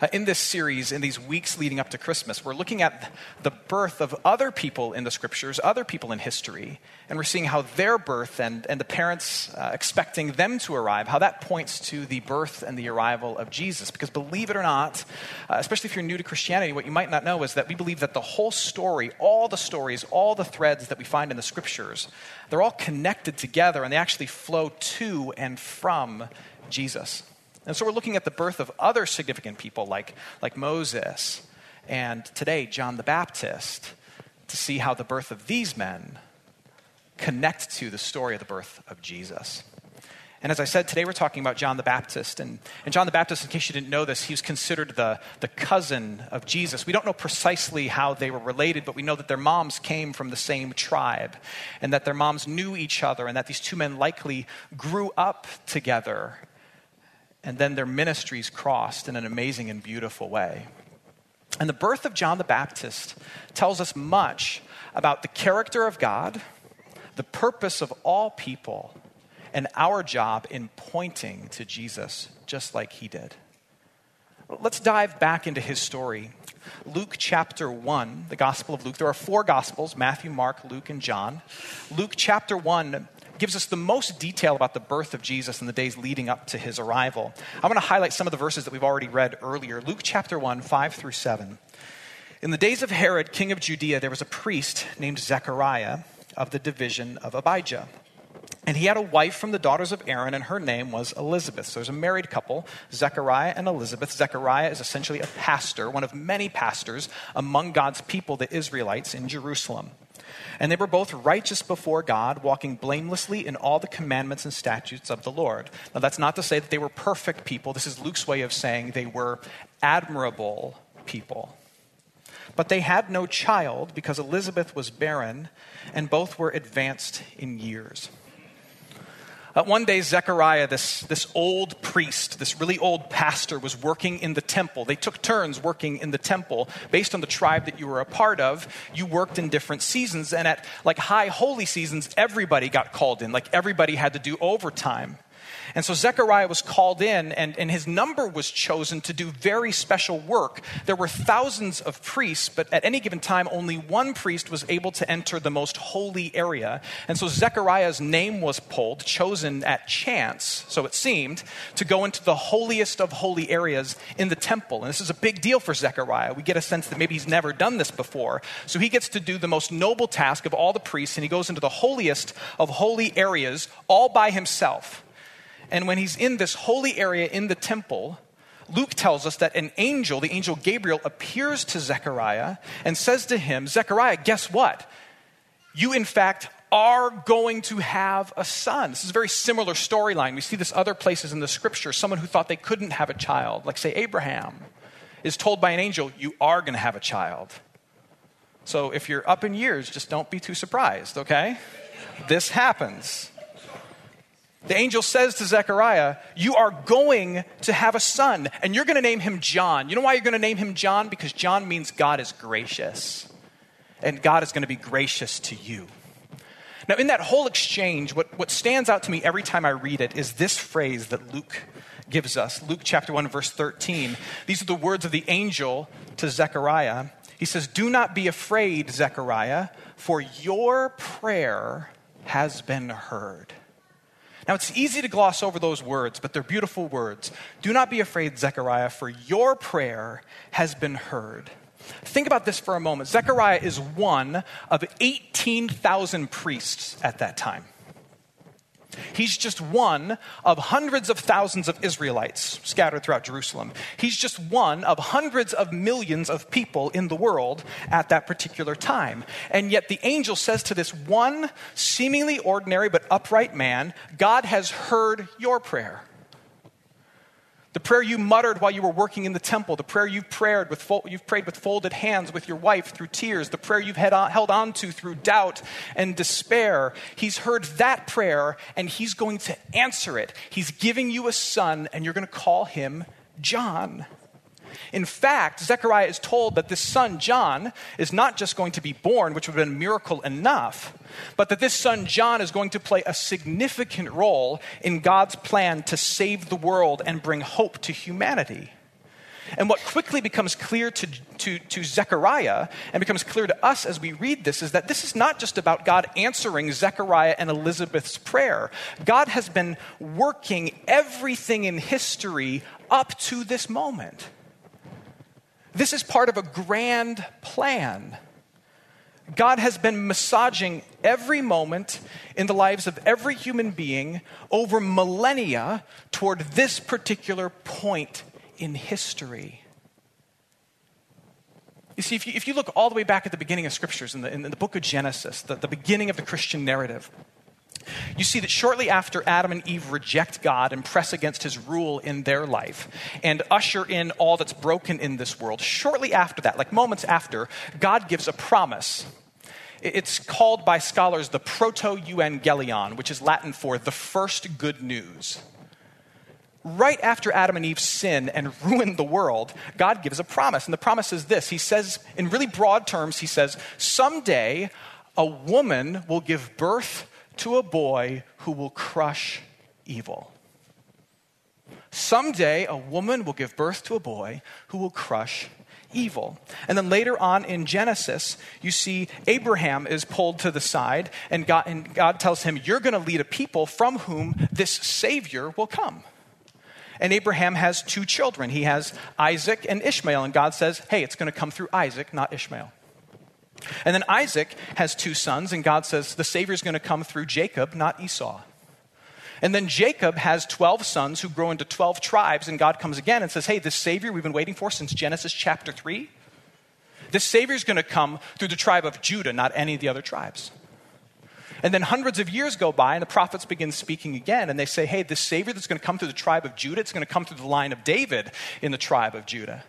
Uh, in this series, in these weeks leading up to Christmas, we're looking at the birth of other people in the scriptures, other people in history, and we're seeing how their birth and, and the parents uh, expecting them to arrive, how that points to the birth and the arrival of Jesus. Because believe it or not, uh, especially if you're new to Christianity, what you might not know is that we believe that the whole story, all the stories, all the threads that we find in the scriptures, they're all connected together and they actually flow to and from Jesus. And so we're looking at the birth of other significant people like, like Moses and today John the Baptist to see how the birth of these men connect to the story of the birth of Jesus. And as I said, today we're talking about John the Baptist. And, and John the Baptist, in case you didn't know this, he was considered the, the cousin of Jesus. We don't know precisely how they were related, but we know that their moms came from the same tribe and that their moms knew each other and that these two men likely grew up together and then their ministries crossed in an amazing and beautiful way. And the birth of John the Baptist tells us much about the character of God, the purpose of all people, and our job in pointing to Jesus just like he did. Let's dive back into his story. Luke chapter 1, the Gospel of Luke. There are four Gospels Matthew, Mark, Luke, and John. Luke chapter 1 gives us the most detail about the birth of Jesus and the days leading up to his arrival. I want to highlight some of the verses that we've already read earlier. Luke chapter 1, 5 through 7. In the days of Herod, king of Judea, there was a priest named Zechariah of the division of Abijah. And he had a wife from the daughters of Aaron, and her name was Elizabeth. So there's a married couple, Zechariah and Elizabeth. Zechariah is essentially a pastor, one of many pastors among God's people, the Israelites, in Jerusalem. And they were both righteous before God, walking blamelessly in all the commandments and statutes of the Lord. Now, that's not to say that they were perfect people. This is Luke's way of saying they were admirable people. But they had no child because Elizabeth was barren, and both were advanced in years. Uh, one day, Zechariah, this, this old priest, this really old pastor, was working in the temple. They took turns working in the temple. Based on the tribe that you were a part of, you worked in different seasons. And at like high holy seasons, everybody got called in. Like everybody had to do overtime. And so Zechariah was called in, and, and his number was chosen to do very special work. There were thousands of priests, but at any given time, only one priest was able to enter the most holy area. And so Zechariah's name was pulled, chosen at chance, so it seemed, to go into the holiest of holy areas in the temple. And this is a big deal for Zechariah. We get a sense that maybe he's never done this before. So he gets to do the most noble task of all the priests, and he goes into the holiest of holy areas all by himself. And when he's in this holy area in the temple, Luke tells us that an angel, the angel Gabriel, appears to Zechariah and says to him, Zechariah, guess what? You, in fact, are going to have a son. This is a very similar storyline. We see this other places in the scripture. Someone who thought they couldn't have a child, like, say, Abraham, is told by an angel, You are going to have a child. So if you're up in years, just don't be too surprised, okay? This happens. The angel says to Zechariah, You are going to have a son, and you're going to name him John. You know why you're going to name him John? Because John means God is gracious, and God is going to be gracious to you. Now, in that whole exchange, what, what stands out to me every time I read it is this phrase that Luke gives us Luke chapter 1, verse 13. These are the words of the angel to Zechariah. He says, Do not be afraid, Zechariah, for your prayer has been heard. Now, it's easy to gloss over those words, but they're beautiful words. Do not be afraid, Zechariah, for your prayer has been heard. Think about this for a moment. Zechariah is one of 18,000 priests at that time. He's just one of hundreds of thousands of Israelites scattered throughout Jerusalem. He's just one of hundreds of millions of people in the world at that particular time. And yet the angel says to this one seemingly ordinary but upright man, God has heard your prayer. The prayer you muttered while you were working in the temple, the prayer you've prayed with, fo- you've prayed with folded hands with your wife through tears, the prayer you've on, held on to through doubt and despair. He's heard that prayer and he's going to answer it. He's giving you a son and you're going to call him John. In fact, Zechariah is told that this son, John, is not just going to be born, which would have been a miracle enough, but that this son, John, is going to play a significant role in God's plan to save the world and bring hope to humanity. And what quickly becomes clear to, to, to, Zechariah and becomes clear to us as we read this is that this is not just about God answering Zechariah and Elizabeth's prayer. God has been working everything in history up to this moment. This is part of a grand plan. God has been massaging every moment in the lives of every human being over millennia toward this particular point in history. You see, if you, if you look all the way back at the beginning of scriptures, in the, in the book of Genesis, the, the beginning of the Christian narrative, you see that shortly after Adam and Eve reject God and press against his rule in their life and usher in all that's broken in this world, shortly after that, like moments after, God gives a promise. It's called by scholars the proto evangelion, which is Latin for the first good news. Right after Adam and Eve sin and ruin the world, God gives a promise. And the promise is this He says, in really broad terms, He says, Someday a woman will give birth to a boy who will crush evil. Someday, a woman will give birth to a boy who will crush evil. And then later on in Genesis, you see Abraham is pulled to the side, and God, and God tells him, You're going to lead a people from whom this Savior will come. And Abraham has two children. He has Isaac and Ishmael, and God says, Hey, it's going to come through Isaac, not Ishmael. And then Isaac has two sons, and God says the Savior is going to come through Jacob, not Esau. And then Jacob has 12 sons who grow into 12 tribes, and God comes again and says, Hey, this Savior we've been waiting for since Genesis chapter 3, this Savior is going to come through the tribe of Judah, not any of the other tribes. And then hundreds of years go by, and the prophets begin speaking again, and they say, Hey, this Savior that's going to come through the tribe of Judah, it's going to come through the line of David in the tribe of Judah.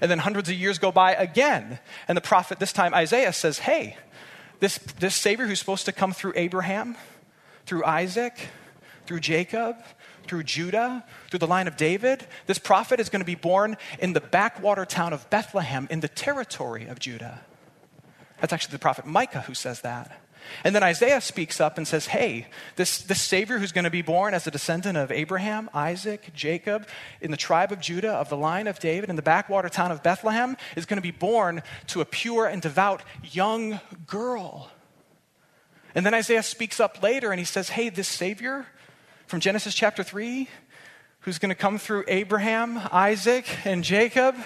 And then hundreds of years go by again. And the prophet, this time Isaiah, says, Hey, this, this Savior who's supposed to come through Abraham, through Isaac, through Jacob, through Judah, through the line of David, this prophet is going to be born in the backwater town of Bethlehem in the territory of Judah. That's actually the prophet Micah who says that. And then Isaiah speaks up and says, Hey, this, this Savior who's going to be born as a descendant of Abraham, Isaac, Jacob, in the tribe of Judah, of the line of David, in the backwater town of Bethlehem, is going to be born to a pure and devout young girl. And then Isaiah speaks up later and he says, Hey, this Savior from Genesis chapter 3, who's going to come through Abraham, Isaac, and Jacob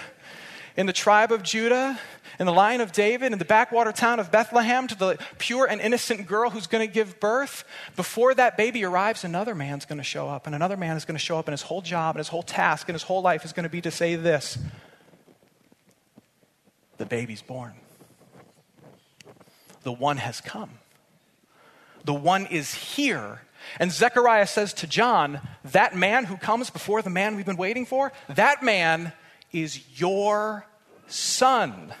in the tribe of Judah, in the line of David, in the backwater town of Bethlehem, to the pure and innocent girl who's going to give birth, before that baby arrives, another man's going to show up, and another man is going to show up, and his whole job, and his whole task, and his whole life is going to be to say this The baby's born. The one has come. The one is here. And Zechariah says to John, That man who comes before the man we've been waiting for, that man is your son.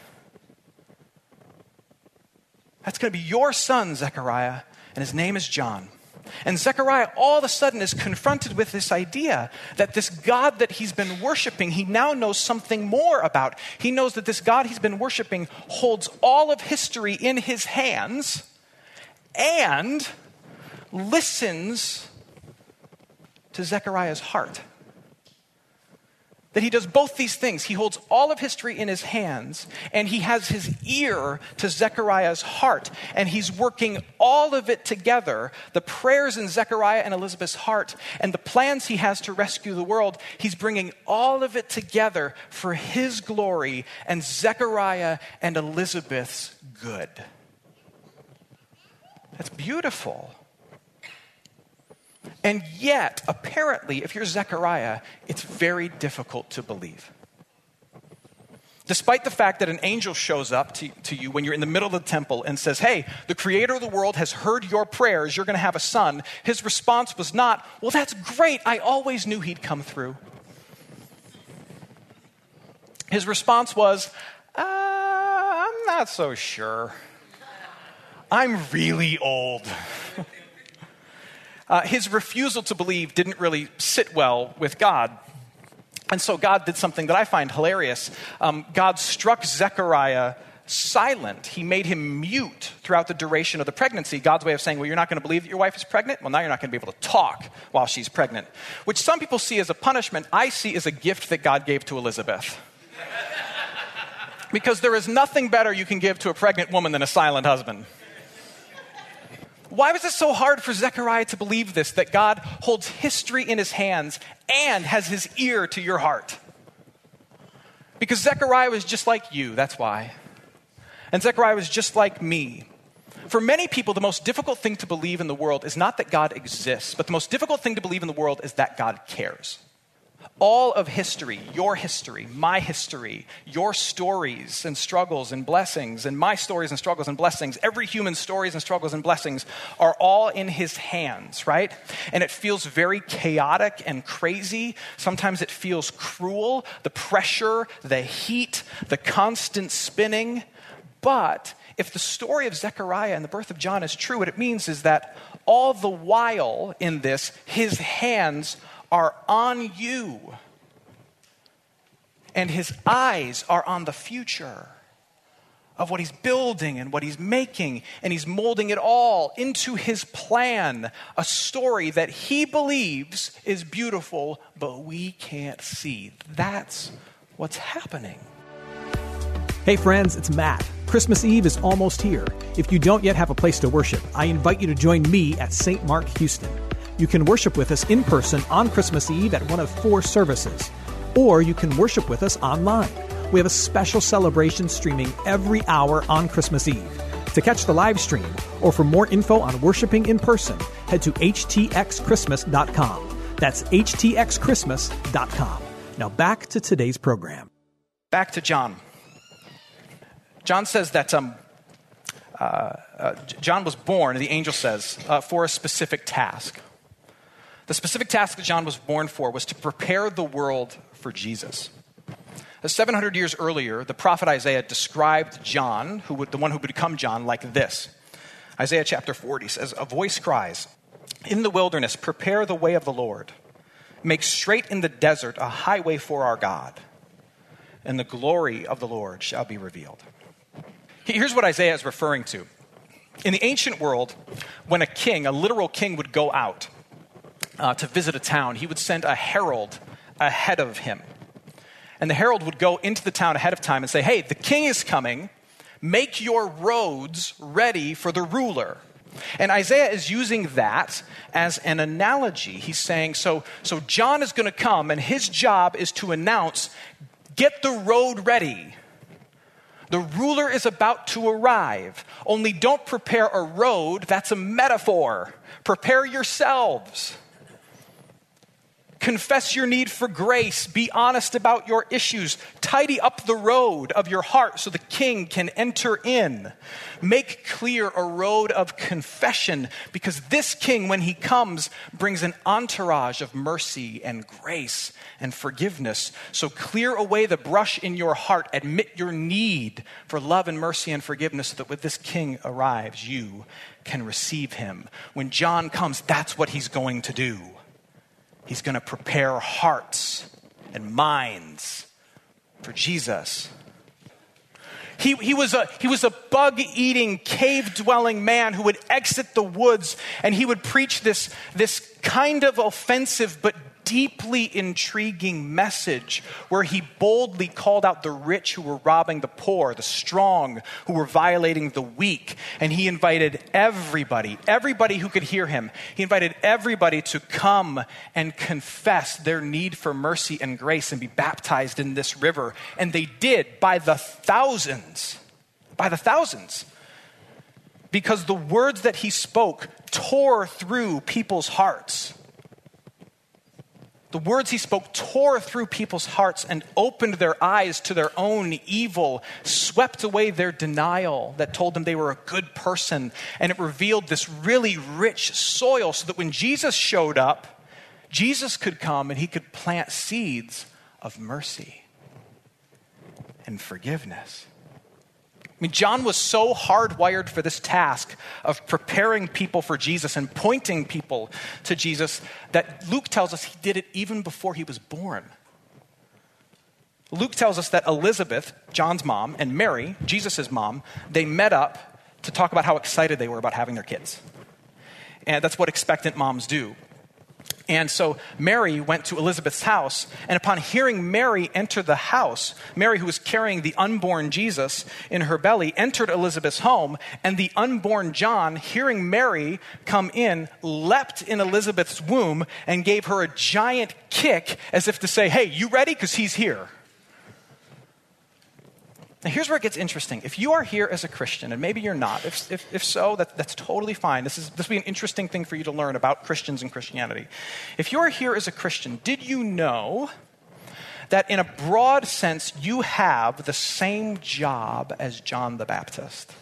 That's going to be your son, Zechariah, and his name is John. And Zechariah all of a sudden is confronted with this idea that this God that he's been worshiping, he now knows something more about. He knows that this God he's been worshiping holds all of history in his hands and listens to Zechariah's heart. That he does both these things. He holds all of history in his hands, and he has his ear to Zechariah's heart, and he's working all of it together the prayers in Zechariah and Elizabeth's heart, and the plans he has to rescue the world. He's bringing all of it together for his glory and Zechariah and Elizabeth's good. That's beautiful. And yet, apparently, if you're Zechariah, it's very difficult to believe. Despite the fact that an angel shows up to, to, you when you're in the middle of the temple and says, Hey, the creator of the world has heard your prayers, you're going to have a son, his response was not, Well, that's great, I always knew he'd come through. His response was, uh, I'm not so sure. I'm really old. Uh, his refusal to believe didn't really sit well with God. And so God did something that I find hilarious. Um, God struck Zechariah silent. He made him mute throughout the duration of the pregnancy. God's way of saying, Well, you're not going to believe that your wife is pregnant? Well, now you're not going to be able to talk while she's pregnant. Which some people see as a punishment, I see as a gift that God gave to Elizabeth. because there is nothing better you can give to a pregnant woman than a silent husband. Why was it so hard for Zechariah to believe this that God holds history in his hands and has his ear to your heart? Because Zechariah was just like you, that's why. And Zechariah was just like me. For many people, the most difficult thing to believe in the world is not that God exists, but the most difficult thing to believe in the world is that God cares all of history, your history, my history, your stories and struggles and blessings, and my stories and struggles and blessings, every human's stories and struggles and blessings are all in his hands, right? And it feels very chaotic and crazy. Sometimes it feels cruel, the pressure, the heat, the constant spinning. But if the story of Zechariah and the birth of John is true, what it means is that all the while in this, his hands are on you, and his eyes are on the future of what he's building and what he's making, and he's molding it all into his plan, a story that he believes is beautiful, but we can't see. That's what's happening. Hey, friends, it's Matt. Christmas Eve is almost here. If you don't yet have a place to worship, I invite you to join me at St. Mark Houston. You can worship with us in person on Christmas Eve at one of four services, or you can worship with us online. We have a special celebration streaming every hour on Christmas Eve. To catch the live stream or for more info on worshiping in person, head to htxchristmas.com. That's htxchristmas.com. Now back to today's program. Back to John. John says that um, uh, uh, John was born, the angel says, uh, for a specific task. The specific task that John was born for was to prepare the world for Jesus. 700 years earlier, the prophet Isaiah described John, who would, the one who would become John, like this. Isaiah chapter 40 says, A voice cries, In the wilderness, prepare the way of the Lord. Make straight in the desert a highway for our God, and the glory of the Lord shall be revealed. Here's what Isaiah is referring to. In the ancient world, when a king, a literal king, would go out, uh, to visit a town, he would send a herald ahead of him. And the herald would go into the town ahead of time and say, Hey, the king is coming. Make your roads ready for the ruler. And Isaiah is using that as an analogy. He's saying, so, so John is going to come, and his job is to announce, get the road ready. The ruler is about to arrive. Only don't prepare a road, that's a metaphor. Prepare yourselves. Confess your need for grace. Be honest about your issues. Tidy up the road of your heart so the king can enter in. Make clear a road of confession because this king, when he comes, brings an entourage of mercy and grace and forgiveness. So clear away the brush in your heart. Admit your need for love and mercy and forgiveness so that when this king arrives, you can receive him. When John comes, that's what he's going to do. He's going to prepare hearts and minds for Jesus. He, he, was a, he was a bug eating, cave dwelling man who would exit the woods and he would preach this, this kind of offensive but deeply intriguing message where he boldly called out the rich who were robbing the poor, the strong who were violating the weak. And he invited everybody, everybody who could hear him, he invited everybody to come and confess their need for mercy and grace and be baptized in this river. And they did by the thousands, by the thousands. Because the words that he spoke tore through people's hearts. The words he spoke tore through people's hearts and opened their eyes to their own evil, swept away their denial that told them they were a good person, and it revealed this really rich soil so that when Jesus showed up, Jesus could come and he could plant seeds of mercy and forgiveness mean, John was so hardwired for this task of preparing people for Jesus and pointing people to Jesus that Luke tells us he did it even before he was born. Luke tells us that Elizabeth, John's mom, and Mary, Jesus' mom, they met up to talk about how excited they were about having their kids. And that's what expectant moms do. And so Mary went to Elizabeth's house, and upon hearing Mary enter the house, Mary, who was carrying the unborn Jesus in her belly, entered Elizabeth's home, and the unborn John, hearing Mary come in, leapt in Elizabeth's womb and gave her a giant kick as if to say, Hey, you ready? Because he's here. Now, here's where it gets interesting. If you are here as a Christian, and maybe you're not, if, if, if so, that, that's totally fine. This, is, this will be an interesting thing for you to learn about Christians and Christianity. If you are here as a Christian, did you know that in a broad sense, you have the same job as John the Baptist?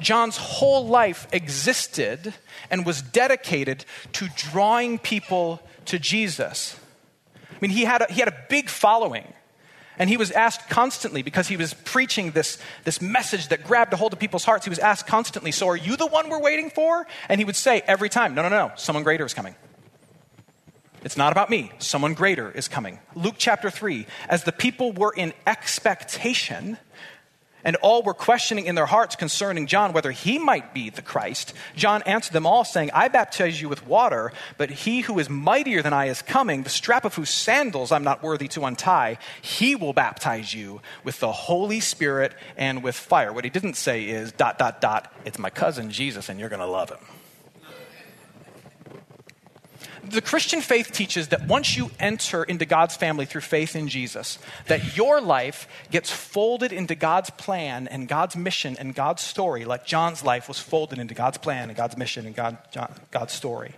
John's whole life existed and was dedicated to drawing people to Jesus. I mean, he had a, he had a big following. And he was asked constantly, because he was preaching this, this message that grabbed a hold of people's hearts, he was asked constantly, So are you the one we're waiting for? And he would say every time, No, no, no, someone greater is coming. It's not about me, someone greater is coming. Luke chapter 3, as the people were in expectation, and all were questioning in their hearts concerning John whether he might be the Christ. John answered them all, saying, I baptize you with water, but he who is mightier than I is coming, the strap of whose sandals I'm not worthy to untie. He will baptize you with the Holy Spirit and with fire. What he didn't say is, dot, dot, dot, it's my cousin Jesus, and you're going to love him the Christian faith teaches that once you enter into God's family through faith in Jesus, that your life gets folded into God's plan and God's mission and God's story, like John's life was folded into God's plan and God's mission and God, John, God's story.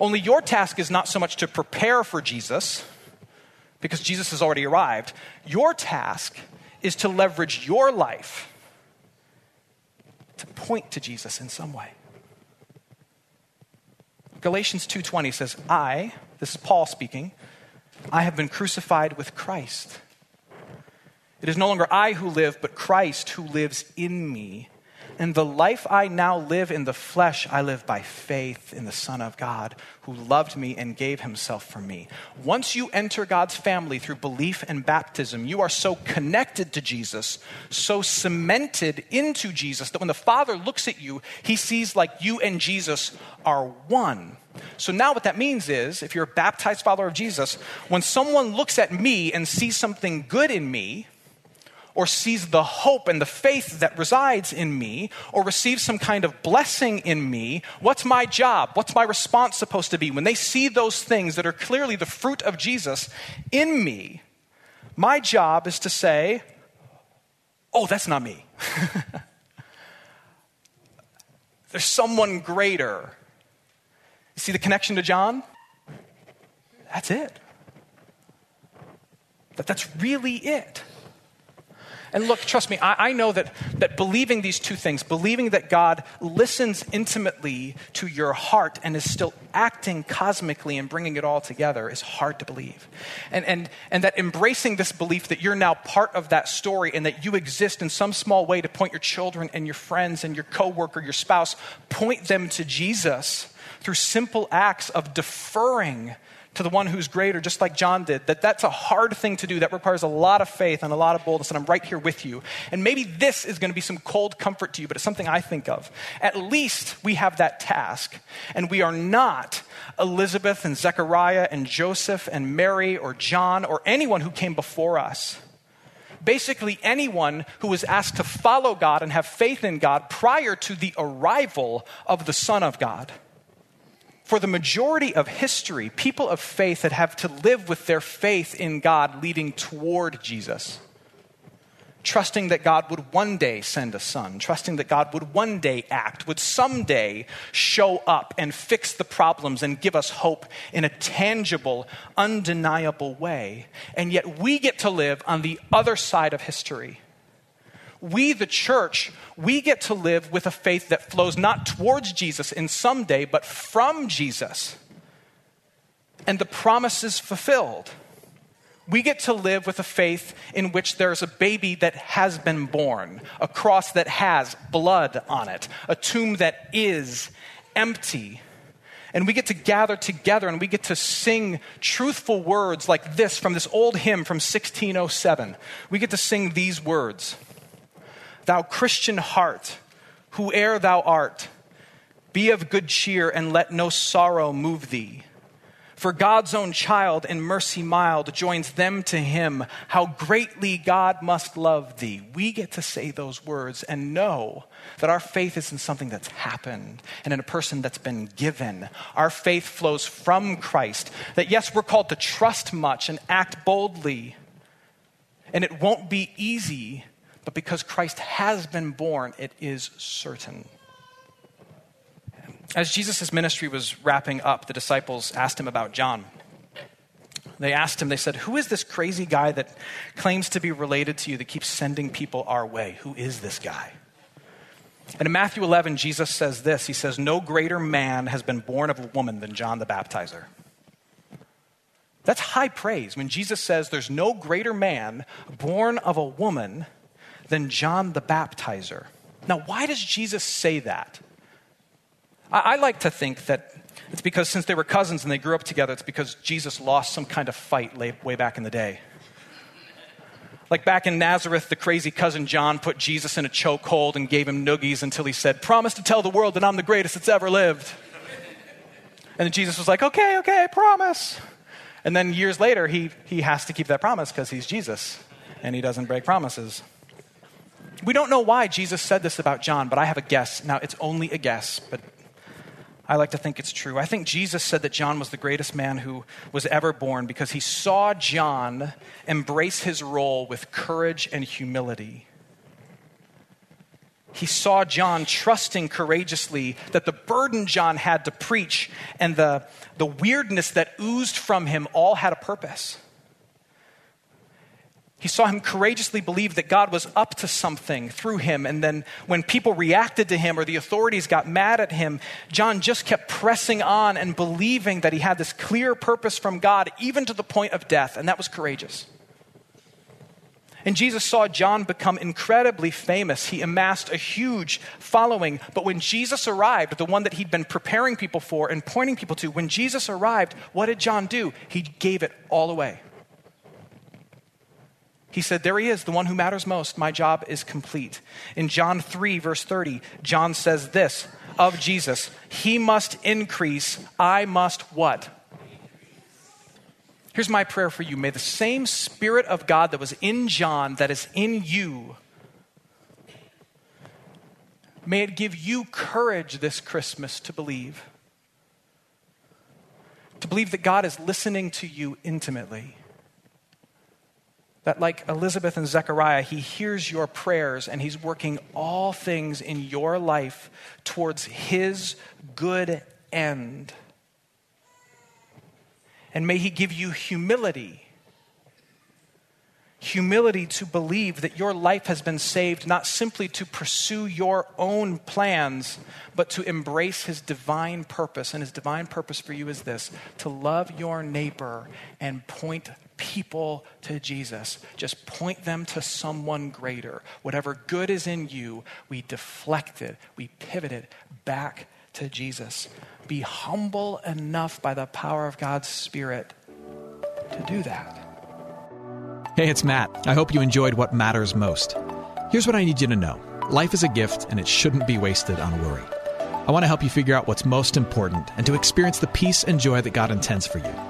Only your task is not so much to prepare for Jesus, because Jesus has already arrived. Your task is to leverage your life to point to Jesus in some way. Galatians 2:20 says, "I, this is Paul speaking, I have been crucified with Christ. It is no longer I who live, but Christ who lives in me. And the life I now live in the flesh, I live by faith in the Son of God who loved me and gave himself for me. Once you enter God's family through belief and baptism, you are so connected to Jesus, so cemented into Jesus, that when the Father looks at you, he sees like you and Jesus are one. So now what that means is, if you're a baptized follower of Jesus, when someone looks at me and sees something good in me, or sees the hope and the faith that resides in me, or receives some kind of blessing in me, what's my job? What's my response supposed to be? When they see those things that are clearly the fruit of Jesus in me, my job is to say, Oh, that's not me. There's someone greater. You see the connection to John? That's it. That, that's really it. And look, trust me, I, I, know that, that believing these two things, believing that God listens intimately to your heart and is still acting cosmically and bringing it all together, is hard to believe. And, and, and that embracing this belief that you're now part of that story and that you exist in some small way to point your children and your friends and your coworker, your spouse, point them to Jesus through simple acts of deferring to the one who's greater, just like John did, that that's a hard thing to do. That requires a lot of faith and a lot of boldness, and I'm right here with you. And maybe this is going to be some cold comfort to you, but it's something I think of. At least we have that task, and we are not Elizabeth and Zechariah and Joseph and Mary or John or anyone who came before us. Basically, anyone who was asked to follow God and have faith in God prior to the arrival of the Son of God for the majority of history, people of faith had have to live with their faith in God leading toward Jesus. Trusting that God would one day send a son, trusting that God would one day act, would someday show up and fix the problems and give us hope in a tangible, undeniable way. And yet we get to live on the other side of history we, the church, we get to live with a faith that flows not towards Jesus in some day, but from Jesus. And the promise is fulfilled. We get to live with a faith in which there's a baby that has been born, a cross that has blood on it, a tomb that is empty. And we get to gather together and we get to sing truthful words like this from this old hymn from 1607. We get to sing these words. Thou Christian heart, whoe'er thou art, be of good cheer and let no sorrow move thee. For God's own child in mercy mild joins them to him. How greatly God must love thee. We get to say those words and know that our faith is in something that's happened and in a person that's been given. Our faith flows from Christ. That yes, we're called to trust much and act boldly. And it won't be easy, but because Christ has been born, it is certain. As Jesus' ministry was wrapping up, the disciples asked him about John. They asked him, they said, Who is this crazy guy that claims to be related to you that keeps sending people our way? Who is this guy? And in Matthew 11, Jesus says this He says, No greater man has been born of a woman than John the Baptizer. That's high praise when Jesus says there's no greater man born of a woman than John the Baptizer. Now, why does Jesus say that? I, I like to think that it's because since they were cousins and they grew up together, it's because Jesus lost some kind of fight way back in the day. Like back in Nazareth, the crazy cousin John put Jesus in a chokehold and gave him noogies until he said, Promise to tell the world that I'm the greatest that's ever lived. And then Jesus was like, Okay, okay, promise. And then years later, he, he has to keep that promise because he's Jesus and he doesn't break promises. We don't know why Jesus said this about John, but I have a guess. Now, it's only a guess, but I like to think it's true. I think Jesus said that John was the greatest man who was ever born because he saw John embrace his role with courage and humility. He saw John trusting courageously that the burden John had to preach and the, the weirdness that oozed from him all had a purpose. He saw him courageously believe that God was up to something through him. And then when people reacted to him or the authorities got mad at him, John just kept pressing on and believing that he had this clear purpose from God, even to the point of death. And that was courageous. And Jesus saw John become incredibly famous. He amassed a huge following. But when Jesus arrived, the one that he'd been preparing people for and pointing people to, when Jesus arrived, what did John do? He gave it all away. He said, There he is, the one who matters most. My job is complete. In John 3, verse 30, John says this of Jesus He must increase, I must what? Here's my prayer for you. May the same Spirit of God that was in John, that is in you, may it give you courage this Christmas to believe. To believe that God is listening to you intimately that, like Elizabeth and Zechariah, he hears your prayers and he's working all things in your life towards his good end. And may he give you humility. Humility to believe that your life has been saved not simply to pursue your own plans, but to embrace his divine purpose. And his divine purpose for you is this to love your neighbor and point people to Jesus. Just point them to someone greater. Whatever good is in you, we deflect it, we pivot it back to Jesus. Be humble enough by the power of God's Spirit to do that. Hey, it's Matt. I hope you enjoyed what matters most. Here's what I need you to know life is a gift, and it shouldn't be wasted on worry. I want to help you figure out what's most important and to experience the peace and joy that God intends for you.